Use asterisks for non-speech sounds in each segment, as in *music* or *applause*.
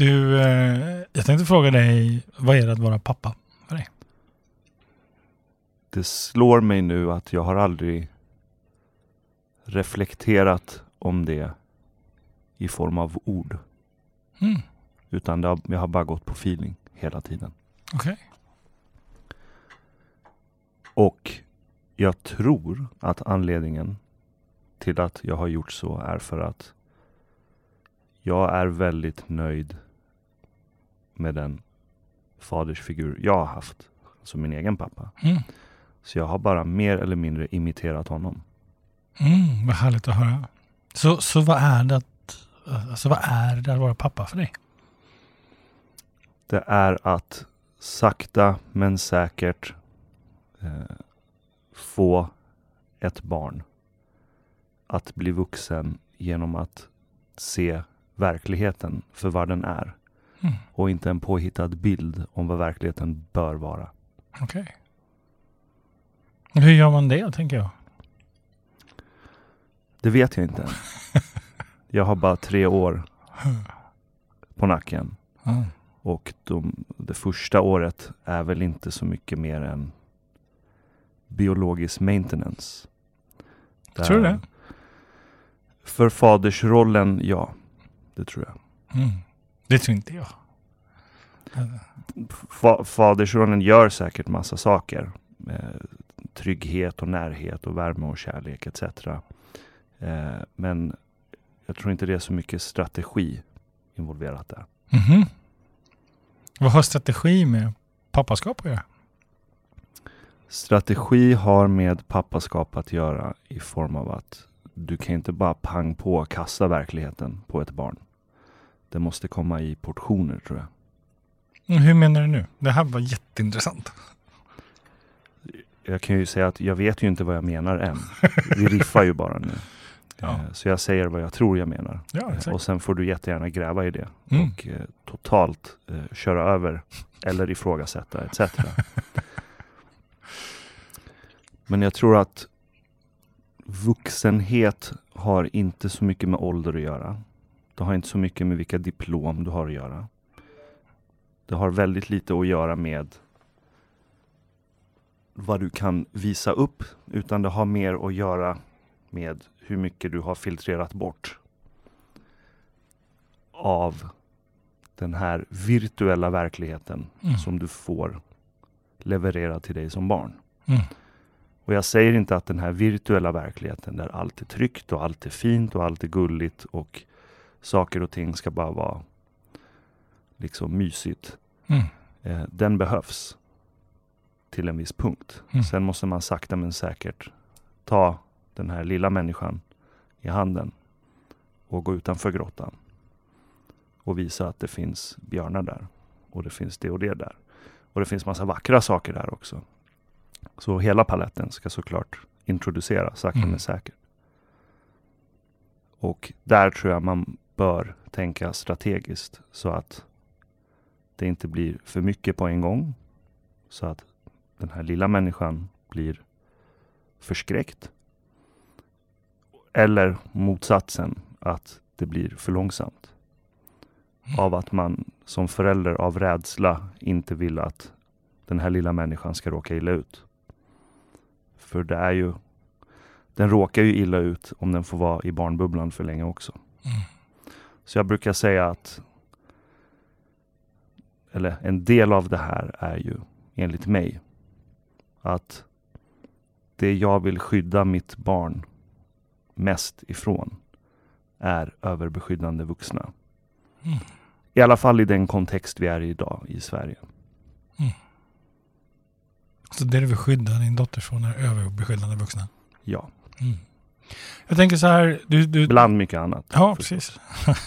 Du, eh, jag tänkte fråga dig, vad är det att vara pappa för dig? Det slår mig nu att jag har aldrig reflekterat om det i form av ord. Mm. Utan har, jag har bara gått på feeling hela tiden. Okej. Och jag tror att anledningen till att jag har gjort så är för att jag är väldigt nöjd med den fadersfigur jag har haft. Alltså min egen pappa. Mm. Så jag har bara mer eller mindre imiterat honom. Mm, vad härligt att höra. Så, så vad är det att, alltså vad är det att vara pappa för dig? Det är att sakta men säkert eh, få ett barn att bli vuxen genom att se verkligheten för vad den är. Mm. Och inte en påhittad bild om vad verkligheten bör vara. Okej. Hur gör man det, tänker jag? Det vet jag inte. *laughs* Jag har bara tre år på nacken. Mm. Och de, det första året är väl inte så mycket mer än biologisk maintenance. Tror du det? För fadersrollen, ja. Det tror jag. Mm. Det tror inte jag. Fa fadersrollen gör säkert massa saker. Eh, trygghet och närhet och värme och kärlek etc. Eh, men jag tror inte det är så mycket strategi involverat där. Mhm. Vad har strategi med pappaskap att göra? Strategi har med pappaskap att göra i form av att du kan inte bara pang på kasta verkligheten på ett barn. Det måste komma i portioner tror jag. Mm, Hur menar du nu? Det här var jätteintressant. Jag kan ju säga att jag vet ju inte vad jag menar än. *laughs* Vi riffar ju bara nu. Ja. Eh, Så jag säger vad jag tror jag menar. Ja, Eh. Och sen får du jättegärna gräva i det Mm. och eh, totalt eh, köra över eller ifrågasätta etc. *laughs* Men jag tror att vuxenhet har inte så mycket med ålder att göra. Det har inte så mycket med vilka diplom du har att göra. Det har väldigt lite att göra med vad du kan visa upp, utan det har mer att göra med hur mycket du har filtrerat bort av den här virtuella verkligheten Mm. som du får leverera till dig som barn. Mm. Och jag säger inte att den här virtuella verkligheten där allt är tryggt och allt är fint och allt är gulligt och saker och ting ska bara vara liksom mysigt. Mm. Eh, den behövs till en viss punkt. Mm. Sen måste man sakta men säkert ta den här lilla människan i handen och gå utanför grottan och visa att det finns björnar där och det finns det och det där. Och det finns massa vackra saker där också. Så hela paletten ska såklart introduceras sakta Mm. men säkert. Och där tror jag man bör tänka strategiskt så att det inte blir för mycket på en gång. Så att den här lilla människan blir förskräckt. Eller motsatsen, att det blir för långsamt. Av att man som förälder av rädsla inte vill att den här lilla människan ska råka illa ut. För det är ju, den råkar ju illa ut om den får vara i barnbubblan för länge också. Mm. Så jag brukar säga att, eller en del av det här är ju enligt mig att det jag vill skydda mitt barn mest ifrån är överbeskyddande vuxna. Mm. I alla fall i den kontext vi är i idag i Sverige. Så det du vill skydda din dotter från är överbeskyddande vuxna? Ja, Mm. Jag tänker så här, du, du, bland mycket annat. Ja, precis. *laughs*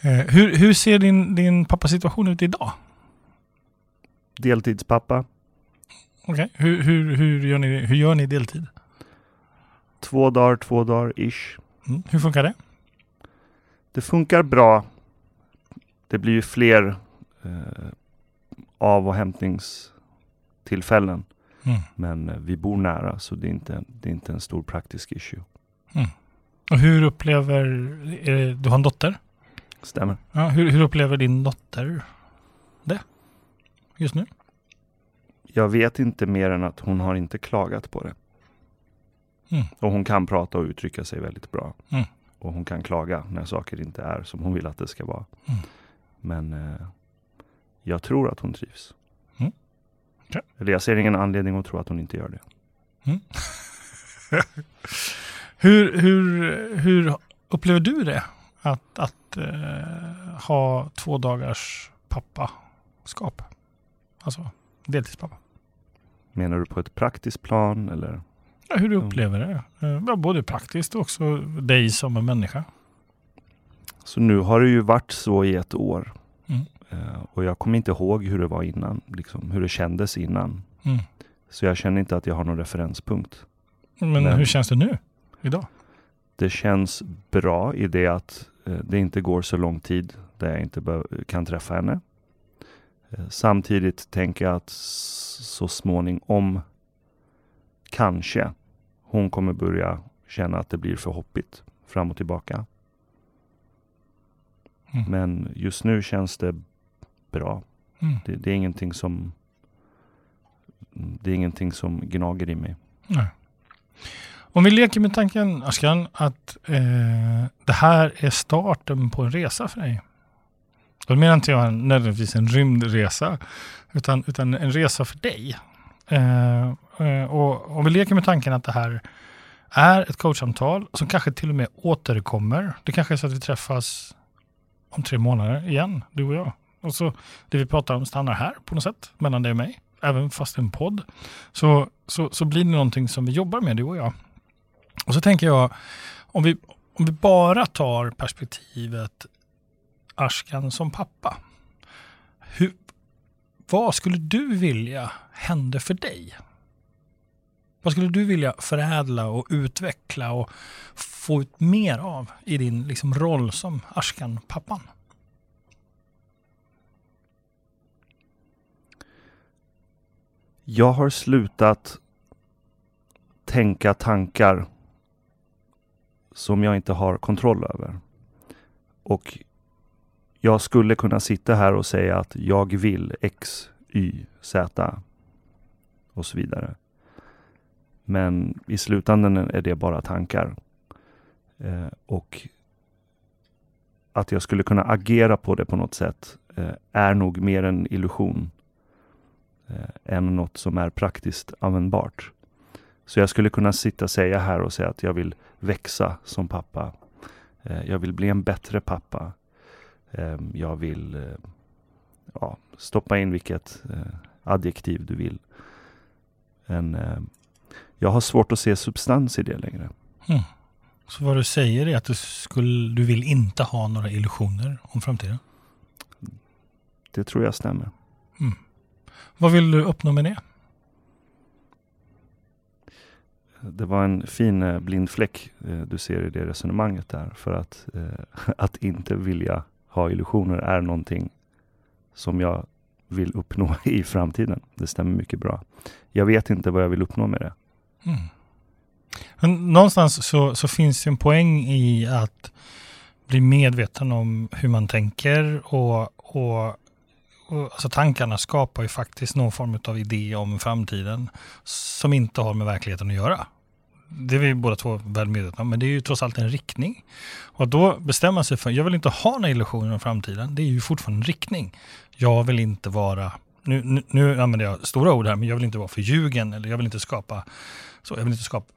Eh, hur, hur ser din, din pappas situation ut idag? Deltidspappa, Okej. Hur, hur, hur, gör ni, hur gör ni deltid? två dagar, två dagar ish. Mm. Hur funkar det? Det funkar bra. Det blir ju fler eh, av och hämtningstillfällen. Mm. Men eh, vi bor nära så det är inte, det är inte en stor praktisk issue. Mm. Och hur upplever, du har en dotter? Stämmer. Ja, hur, hur upplever din dotter det just nu? Jag vet inte mer än att hon har inte klagat på det. Mm. Och hon kan prata och uttrycka sig väldigt bra. Mm. Och hon kan klaga när saker inte är som hon vill att det ska vara. Mm. Men eh, jag tror att hon trivs. Mm. Eller jag ser ingen anledning att tro att hon inte gör det. *laughs* Hur, hur, hur upplever du det? Att, att eh, ha två dagars pappaskap? Alltså deltidspappa. Menar du på ett praktiskt plan eller? Ja, hur du Mm. upplever det? Eh, ja, både praktiskt och också dig som en människa. Så nu har det ju varit så i ett år. Eh, och jag kommer inte ihåg hur det var innan. Liksom, hur det kändes innan. Mm. Så jag känner inte att jag har någon referenspunkt. Men Men- hur känns det nu? Idag? Det känns bra i det att eh, det inte går så lång tid där jag inte kan träffa henne. Eh, samtidigt tänker jag att så småningom kanske hon kommer börja känna att det blir för hoppigt fram och tillbaka. Mm. Men just nu känns det bra. Mm. Det, det är ingenting som det är ingenting som gnager i mig. Nej. Om vi leker med tanken, Ashkan, att eh, det här är starten på en resa för dig. Då menar inte jag en- nödvändigtvis en rymdresa, utan, utan en resa för dig. Eh, eh, och om vi leker med tanken att det här är ett coachsamtal som kanske till och med återkommer. Det kanske är så att vi träffas om tre månader igen, du och jag. Och så det vi pratar om stannar här på något sätt, mellan dig och mig. Även fast en podd. Så, så, så blir det någonting som vi jobbar med, du och jag. Och så tänker jag, om vi, om vi bara tar perspektivet Ashkan som pappa. Hur, vad skulle du vilja hände för dig? Vad skulle du vilja förädla och utveckla och få ut mer av i din liksom, roll som Ashkan-pappan? Jag har slutat tänka tankar som jag inte har kontroll över. Och jag skulle kunna sitta här och säga att jag vill X, Y, Z och så vidare. Men i slutändan är det bara tankar. Eh, och att jag skulle kunna agera på det på något sätt eh, är nog mer en illusion eh, än något som är praktiskt användbart. Så jag skulle kunna sitta och säga här och säga att jag vill växa som pappa. Eh, jag vill bli en bättre pappa. Eh, jag vill eh, ja, stoppa in vilket adjektiv du vill. Men eh, jag har svårt att se substans i det längre. Mm. Så vad du säger är att du, skulle, du vill inte ha några illusioner om framtiden. Det tror jag stämmer. Vad vill du uppnå med det? Det var en fin eh, blind fläck eh, du ser i det resonemanget där. För att, eh, *laughs* att inte vilja ha illusioner är någonting som jag vill uppnå *laughs* i framtiden. Det stämmer mycket bra. Jag vet inte vad jag vill uppnå med det. Mm. Någonstans så, så finns det en poäng i att bli medveten om hur man tänker och, och alltså tankarna skapar ju faktiskt någon form av idé om framtiden som inte har med verkligheten att göra. Det är vi båda två väl medvetna om, men det är ju trots allt en riktning. Och att då bestämma sig för, jag vill inte ha några illusioner om framtiden, det är ju fortfarande en riktning. Jag vill inte vara, nu, nu, nu använder jag stora ord här, men jag vill inte vara förljugen eller jag vill inte skapa, så jag vill inte skapa.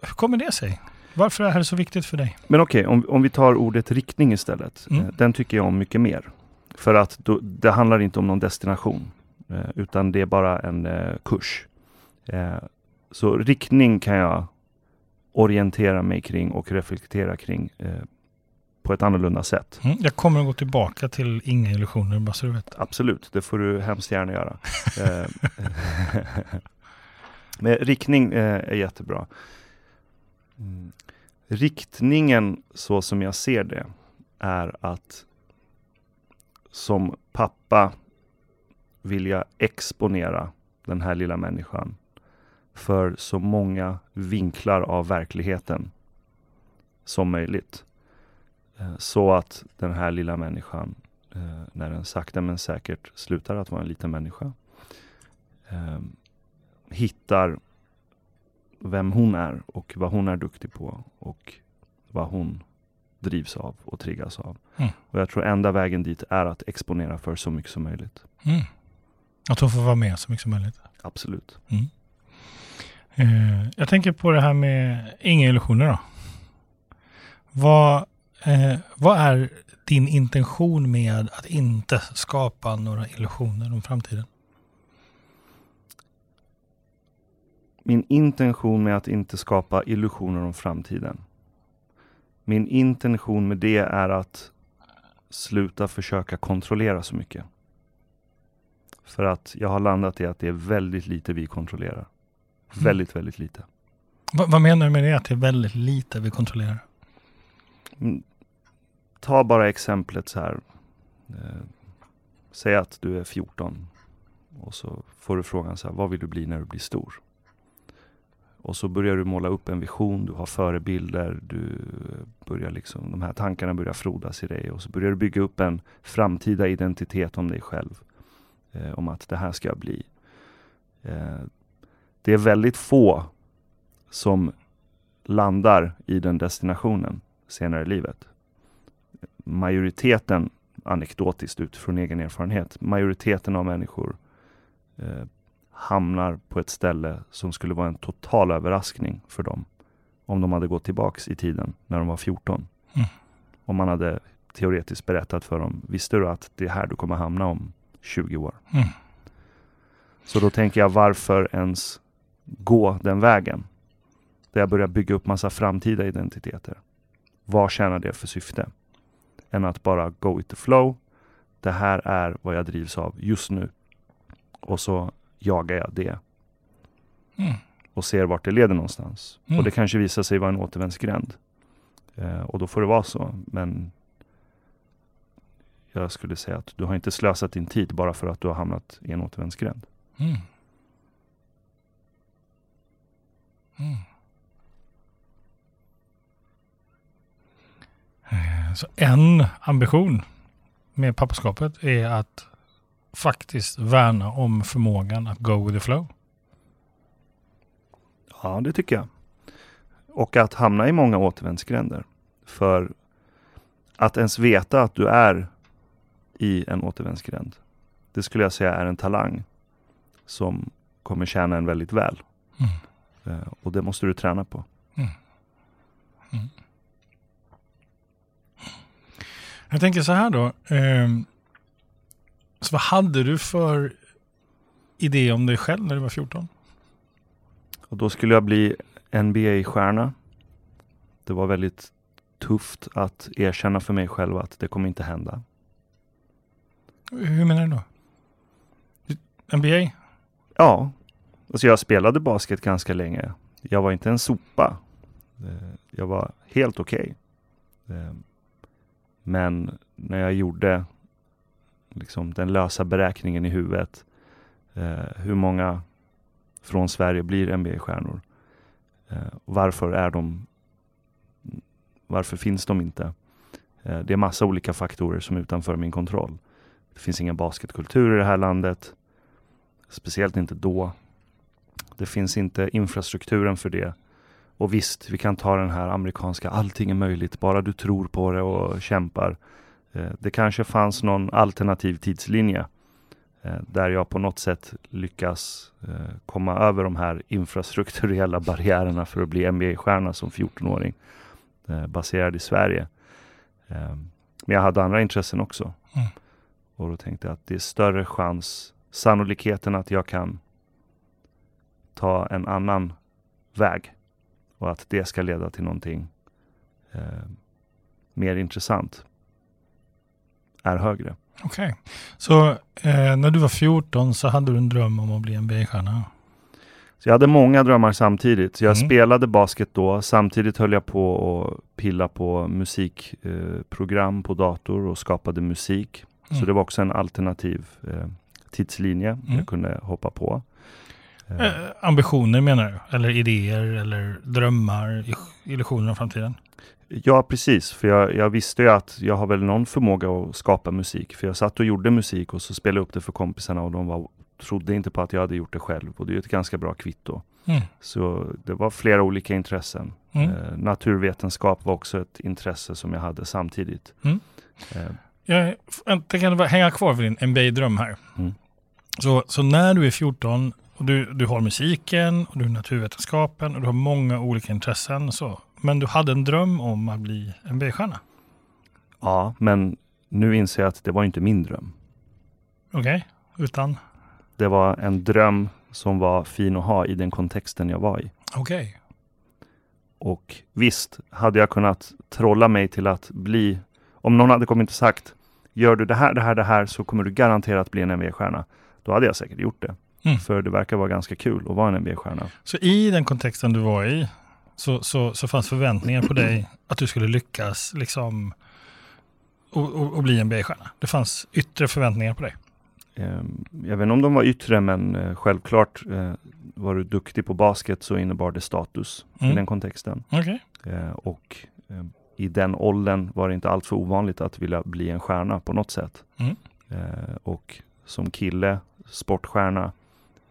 Hur kommer det sig? Varför är det här så viktigt för dig? Men okej, om, om vi tar ordet riktning istället. Mm. Eh, Den tycker jag om mycket mer. För att då, det handlar inte om någon destination. Eh, utan det är bara en eh, kurs. Eh, så riktning kan jag orientera mig kring och reflektera kring på ett annorlunda sätt. Mm, jag kommer att gå tillbaka till inga illusioner, bara så du vet. Absolut, det får du hemskt gärna göra. *laughs* Men riktning är jättebra. Mm. Riktningen så som jag ser det är att som pappa vill jag exponera den här lilla människan för så många vinklar av verkligheten som möjligt. Eh, så att den här lilla människan, eh, när den sakta men säkert slutar att vara en liten människa, ehm, hittar vem hon är och vad hon är duktig på och vad hon drivs av och triggas av. Mm. Och jag tror enda vägen dit är att exponera för så mycket som möjligt. Mm. Att hon får vara med så mycket som möjligt. Absolut. Mm. Eh, jag tänker på det här med inga illusioner då. Vad, eh, vad är din intention med att inte skapa några illusioner om framtiden? Min intention med att inte skapa illusioner om framtiden. Min intention med det är att sluta försöka kontrollera så mycket. För att jag har landat i att det är väldigt lite vi kontrollerar. Väldigt, väldigt lite. Va- vad menar du med det? Att det är väldigt lite vi kontrollerar? Mm, Ta bara exemplet så här. Eh, säg att du är 14 och så får du frågan så här, vad vill du bli när du blir stor? Och så börjar du måla upp en vision, du har förebilder, du börjar liksom, de här tankarna börjar frodas i dig och så börjar du bygga upp en framtida identitet om dig själv. Eh, om att det här ska jag bli. Eh, det är väldigt få som landar i den destinationen senare i livet. Majoriteten, anekdotiskt utifrån egen erfarenhet, majoriteten av människor eh, hamnar på ett ställe som skulle vara en total överraskning för dem. Om de hade gått tillbaks i tiden när de var 14. Mm. Om man hade teoretiskt berättat för dem, visste du att det är här du kommer hamna om 20 år? Mm. Så då tänker jag, varför ens gå den vägen? Där jag börjar bygga upp massa framtida identiteter. Vad tjänar det för syfte? Än att bara go with the flow. Det här är vad jag drivs av just nu. Och så jagar jag det Mm. och ser vart det leder någonstans. Mm. Och det kanske visar sig vara en återvändsgränd. Eh, och då får det vara så. Men jag skulle säga att du har inte slösat din tid bara för att du har hamnat i en återvändsgränd. Mm. Mm. Eh, Så en ambition med pappaskapet är att faktiskt värna om förmågan att go with the flow. Ja, det tycker jag. Och att hamna i många återvändsgränder. För att ens veta att du är i en återvändsgränd. Det skulle jag säga är en talang som kommer tjäna en väldigt väl. Mm. Eh, Och det måste du träna på. Jag tänker så här då. ehm, så vad hade du för idé om dig själv när du var 14? Och då skulle jag bli NBA-stjärna. Det var väldigt tufft att erkänna för mig själv att det kommer inte hända. Hur menar du då? NBA? Ja, alltså jag spelade basket ganska länge. Jag var inte en sopa. Eh, Jag var helt okej. Eh, Men när jag gjorde liksom den lösa beräkningen i huvudet. eh, Hur många från Sverige blir NBA-stjärnor? Eh, Varför är de Varför finns de inte? Eh, Det är massa olika faktorer som är utanför min kontroll. Det finns ingen basketkultur i det här landet. Speciellt inte då. Det finns inte infrastrukturen för det. Och visst, vi kan ta den här amerikanska allting är möjligt, bara du tror på det och kämpar. Eh, Det kanske fanns någon alternativ tidslinje eh, där jag på något sätt lyckas eh, komma över de här infrastrukturella *laughs* barriärerna för att bli NBA-stjärna som 14-åring eh, baserad i Sverige. Eh, Men jag hade andra intressen också. Mm. Och då tänkte jag att det är större chans, sannolikheten att jag kan ta en annan väg och att det ska leda till någonting eh, mer intressant är högre. Okej. Så eh, när du var 14 så hade du en dröm om att bli NBA-stjärna? Så jag hade många drömmar samtidigt. Så jag Mm. spelade basket då. Samtidigt höll jag på att pilla på musikprogram eh, på dator och skapade musik. Så Mm. det var också en alternativ eh, tidslinje Mm. jag kunde hoppa på. Eh, ambitioner menar du? Eller idéer eller drömmar, illusioner om framtiden? Ja, precis. För jag, jag, visste ju att jag har väl någon förmåga att skapa musik. För jag satt och gjorde musik och så spelade jag upp det för kompisarna och de var, trodde inte på att jag hade gjort det själv. Och det är ett ganska bra kvitto. Mm. Så det var flera olika intressen. Mm. Eh, naturvetenskap var också ett intresse som jag hade samtidigt. Mm. Eh, Jag, jag bara hänga kvar vid din MBA-dröm här. Mm. Så, så när du är 14 och du, du har musiken och du har naturvetenskapen och du har många olika intressen. Så, men du hade en dröm om att bli MBA-stjärna. ja, men nu inser jag att det var inte min dröm. Okej, utan? Det var en dröm som var fin att ha i den kontexten jag var i. Okej. Och visst, hade jag kunnat trolla mig till att bli, om någon hade kommit och sagt, gör du det här, det här, det här så kommer du garanterat bli en NBA-stjärna. Då hade jag säkert gjort det. Mm. För det verkar vara ganska kul att vara en NBA-stjärna. Så i den kontexten du var i så, så, så fanns förväntningar på dig att du skulle lyckas liksom och, och, och bli en NBA-stjärna. Det fanns yttre förväntningar på dig. Ehm, Jag vet inte om de var yttre, men eh, självklart eh, var du duktig på basket så innebar det status i Mm. den kontexten. Okej. Eh, Och eh, i den åldern var det inte alltför ovanligt att vilja bli en stjärna på något sätt. Mm. Och som kille, sportstjärna.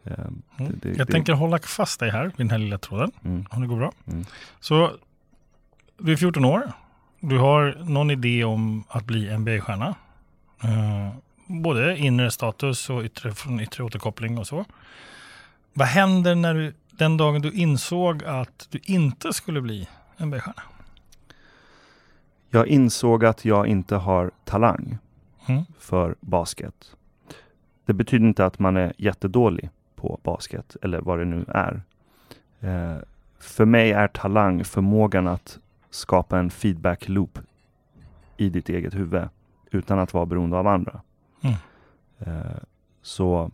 Eh, Mm. det- det- Jag tänker hålla fast dig här vid den här lilla tråden. Mm, Om det går bra. mm, Så du är 14 år. Du har någon idé om att bli NBA-stjärna. Eh, både inre status och yttre, från yttre återkoppling och så. Vad händer när du, den dagen du insåg att du inte skulle bli NBA-stjärna? Jag insåg att jag inte har talang Mm. för basket. Det betyder inte att man är jättedålig på basket eller vad det nu är. Eh, för mig är talang förmågan att skapa en feedback loop i ditt eget huvud utan att vara beroende av andra. Mm. Eh, så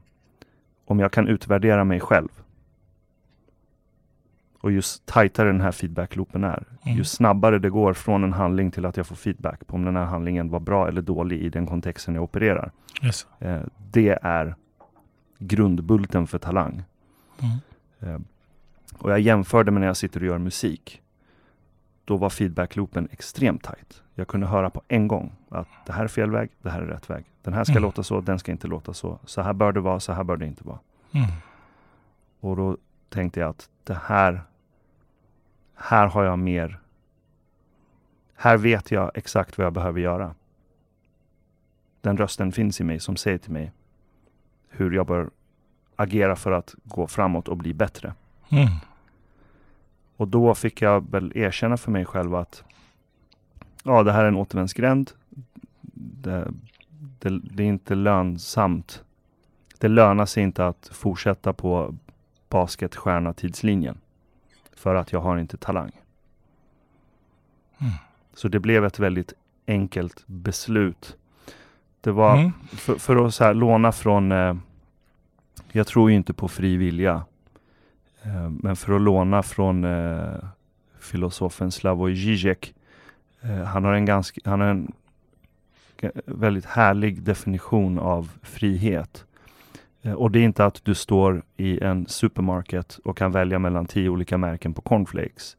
om jag kan utvärdera mig själv och ju tajtare den här feedback-loopen är, Mm. ju snabbare det går från en handling till att jag får feedback på om den här handlingen var bra eller dålig i den kontexten jag opererar. Yes. Eh, det är grundbulten för talang. Mm. Eh, och jag jämförde med när jag sitter och gör musik. Då var feedback-loopen extremt tajt. Jag kunde höra på en gång att det här är fel väg, det här är rätt väg. Den här ska Mm. låta så, den ska inte låta så. Så här bör det vara, så här bör det inte vara. Mm. Och då tänkte jag att det här, här har jag mer, här vet jag exakt vad jag behöver göra. Den rösten finns i mig som säger till mig hur jag bör agera för att gå framåt och bli bättre. Mm. Och då fick jag väl erkänna för mig själv att ja, det här är en återvändsgränd. Det, det, det är inte lönsamt. Det lönar sig inte att fortsätta på basketstjärna-tidslinjen. För att jag har inte talang. Mm. Så det blev ett väldigt enkelt beslut. Det var Mm. för, för att så här, låna från, eh, jag tror ju inte på fri vilja. Eh, men för att låna från eh, filosofen Slavoj Žižek. Eh, han har en ganska, han har en väldigt härlig definition av frihet. Eh, och det är inte att du står i en supermarket och kan välja mellan tio olika märken på cornflakes.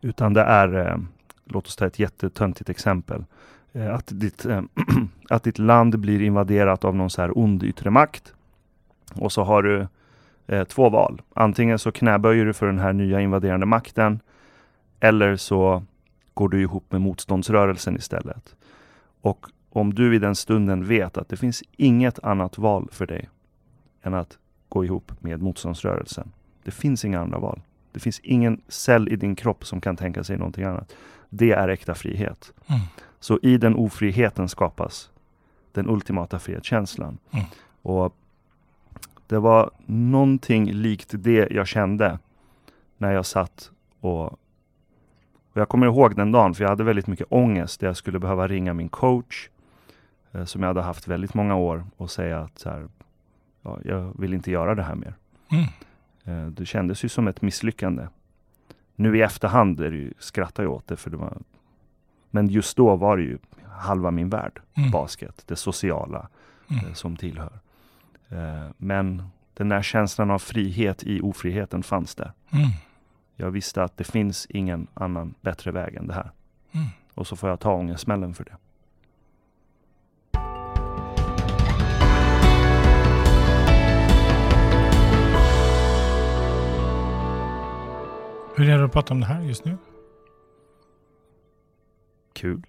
Utan det är, eh, låt oss ta ett jättetöntigt exempel. Eh, att, ditt, eh, *clears throat* att ditt land blir invaderat av någon så här ond yttre makt. Och så har du eh, två val. Antingen så knäböjer du för den här nya invaderande makten. Eller så går du ihop med motståndsrörelsen istället. Och om du i den stunden vet att det finns inget annat val för dig än att gå ihop med motståndsrörelsen. Det finns inga andra val. Det finns ingen cell i din kropp som kan tänka sig någonting annat. Det är äkta frihet. Mm. Så i den ofriheten skapas den ultimata frihetskänslan. Mm. Och det var någonting likt det jag kände när jag satt och, och jag kommer ihåg den dagen för jag hade väldigt mycket ångest där jag skulle behöva ringa min coach eh, som jag hade haft väldigt många år och säga att så här, ja, jag vill inte göra det här mer. Mm. Eh, Det kändes ju som ett misslyckande. Nu i efterhand är det ju, skrattar jag åt det för det var Men just då var det ju halva min värld, Mm. basket, det sociala Mm. eh, som tillhör. Eh, Men den där känslan av frihet i ofriheten fanns där. Mm. Jag visste att det finns ingen annan bättre väg än det här. Mm. Och så får jag ta ångestsmällen för det. Hur är det att prata om det här just nu? Kul.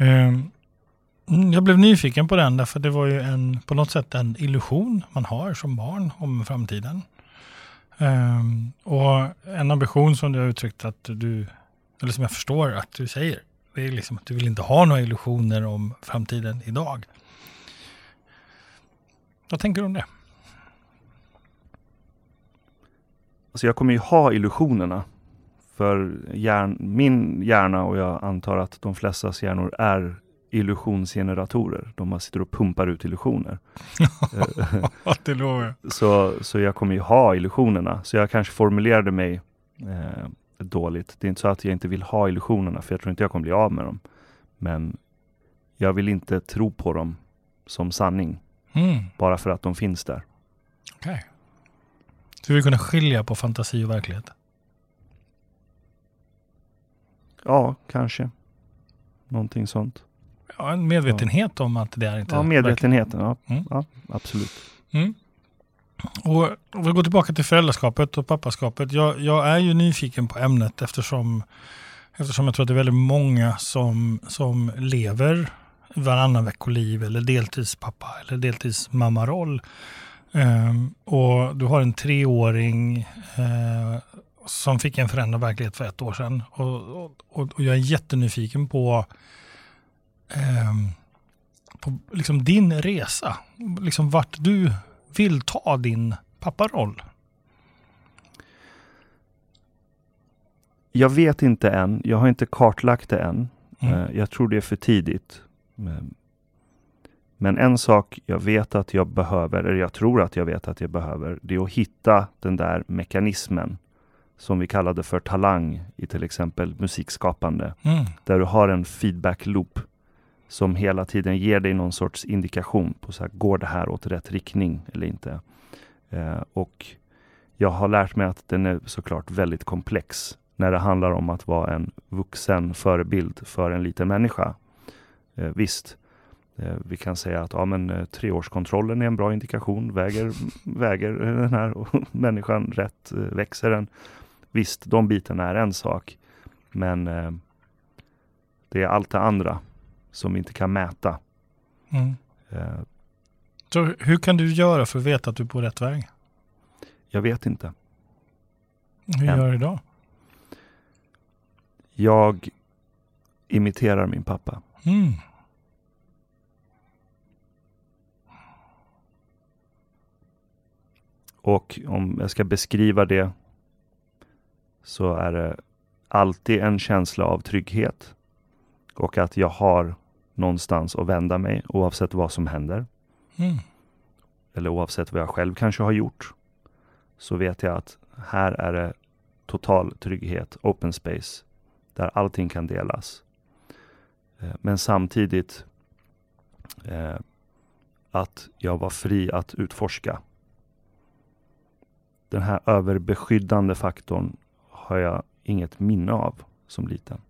Mm, Jag blev nyfiken på den därför det var ju en, på något sätt en illusion man har som barn om framtiden. Ehm, Och en ambition som du har uttryckt att du, eller som jag förstår att du säger, det är liksom att du vill inte ha några illusioner om framtiden idag. Vad tänker du om det? Alltså jag kommer ju ha illusionerna. För hjärn, min hjärna och jag antar att de flestas hjärnor är illusionsgeneratorer. De sitter och pumpar ut illusioner. *laughs* Det lovar jag. så, så jag kommer ju ha illusionerna. Så jag kanske formulerade mig eh, dåligt. Det är inte så att jag inte vill ha illusionerna, för jag tror inte jag kommer bli av med dem. Men jag vill inte tro på dem som sanning, Mm, bara för att de finns där. okej. Så vi kunna skilja på fantasi och verklighet? Ja, kanske. Någonting sånt. Ja, en medvetenhet om att det är inte Ja, medvetenheten. Ja, Mm. ja absolut. Mm. Och om vi går tillbaka till föräldraskapet och pappaskapet. Jag, jag är ju nyfiken på ämnet eftersom, eftersom jag tror att det är väldigt många som, som lever varannan veckoliv eller deltidspappa eller deltidsmammaroll. Ehm, och du har en treåring eh, som fick en förändrad verklighet för ett år sedan. Och, och, och jag är jättenyfiken på, ehm, på liksom din resa. Liksom vart du vill ta din papparoll. Jag vet inte än. Jag har inte kartlagt det än. Mm. Eh, Jag tror det är för tidigt. Men en sak jag vet att jag behöver, eller jag tror att jag vet att jag behöver, det är att hitta den där mekanismen som vi kallade för talang i till exempel musikskapande. Mm. Där du har en feedback loop som hela tiden ger dig någon sorts indikation på så här, går det här åt rätt riktning eller inte. Eh, och jag har lärt mig att den är såklart väldigt komplex när det handlar om att vara en vuxen förebild för en liten människa. Eh, visst, eh, vi kan säga att ja, men, eh, treårskontrollen är en bra indikation. Väger, väger den här *laughs* människan rätt? Eh, växer den? Visst, de bitarna är en sak. Men eh, det är allt det andra som vi inte kan mäta. Mm. Eh, Så hur kan du göra för att veta att du är på rätt väg? jag vet inte. Hur Än. gör du idag? Jag imiterar min pappa. Mm. Och om jag ska beskriva det så är det alltid en känsla av trygghet och att jag har någonstans att vända mig oavsett vad som händer. Mm. Eller oavsett vad jag själv kanske har gjort. Så vet jag att här är det total trygghet, open space, där allting kan delas. Eh, Men samtidigt eh, att jag var fri att utforska. Den här överbeskyddande faktorn har jag inget minne av som liten.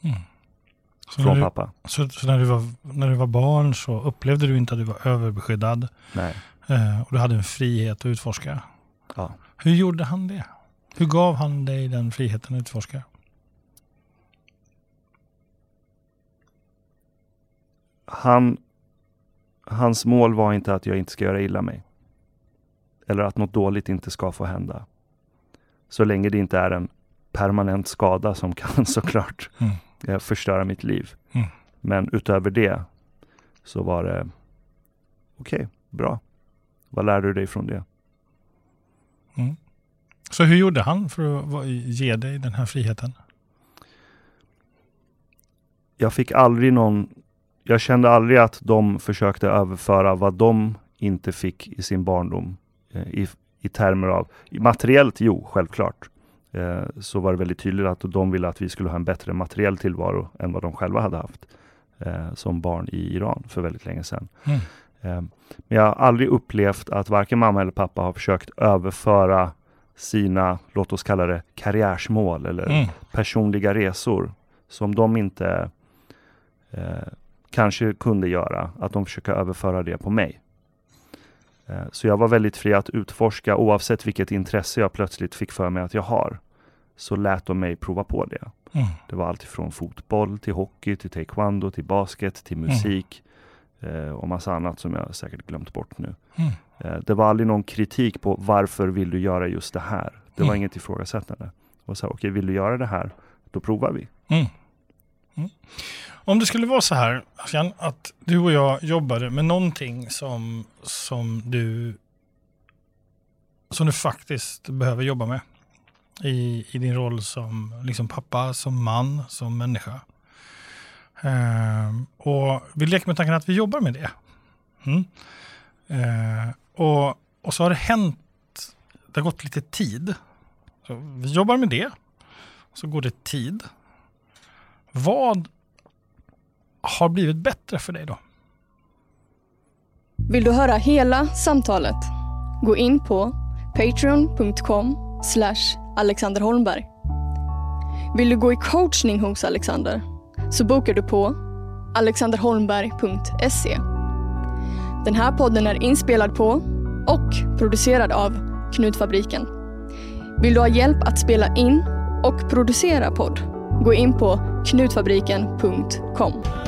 Mm. Från du, pappa. så, så när, du var, när du var barn så upplevde du inte att du var överbeskyddad Nej. eh, och du hade en frihet att utforska. Ja. Hur gjorde han det? Hur gav han dig den friheten att utforska? Han, hans mål var inte att jag inte ska göra illa mig. Eller att något dåligt inte ska få hända. Så länge det inte är en permanent skada som kan *laughs* såklart Mm. eh, förstöra mitt liv. Mm. Men utöver det så var det okej, bra. Vad lärde du dig från det? Mm. Så hur gjorde han för att ge dig den här friheten? Jag fick aldrig någon, jag kände aldrig att de försökte överföra vad de inte fick i sin barndom. Eh, I, i termer av, materiellt jo, självklart. Eh, så var det väldigt tydligt att de ville att vi skulle ha en bättre materiell tillvaro än vad de själva hade haft. Eh, som barn i Iran för väldigt länge sedan. Mm. Eh, men jag har aldrig upplevt att varken mamma eller pappa har försökt överföra sina, låt oss kalla det karriärsmål eller Mm. personliga resor som de inte eh, kanske kunde göra, att de försöker överföra det på mig. Eh, så jag var väldigt fri att utforska oavsett vilket intresse jag plötsligt fick för mig att jag har. Så lät de mig prova på det. Mm. Det var allt från fotboll till hockey, till taekwondo, till basket, till musik eh, och massa annat som jag säkert glömt bort nu. Mm. Eh, det var aldrig någon kritik på varför vill du göra just det här? Det var Mm. inget ifrågasättande. Och så, okej, vill du göra det här? Då provar vi. Mm. Om det skulle vara så här, att du och jag jobbade med någonting som, som, du, som du faktiskt behöver jobba med i, i din roll som liksom pappa, som man, som människa. Ehm, och vi leker med tanken att vi jobbar med det. Mm. Ehm, och, och så har det hänt, det har gått lite tid. Så vi jobbar med det, så går det tid. Vad har blivit bättre för dig då? Vill du höra hela samtalet? Gå in på patreon.com Alexander Holmberg. Vill du gå i coachning hos Alexander? Så bokar du på alexanderholmberg.se. Den här podden är inspelad på och producerad av Knutfabriken. Vill du ha hjälp att spela in och producera podd? Gå in på knutfabriken.com.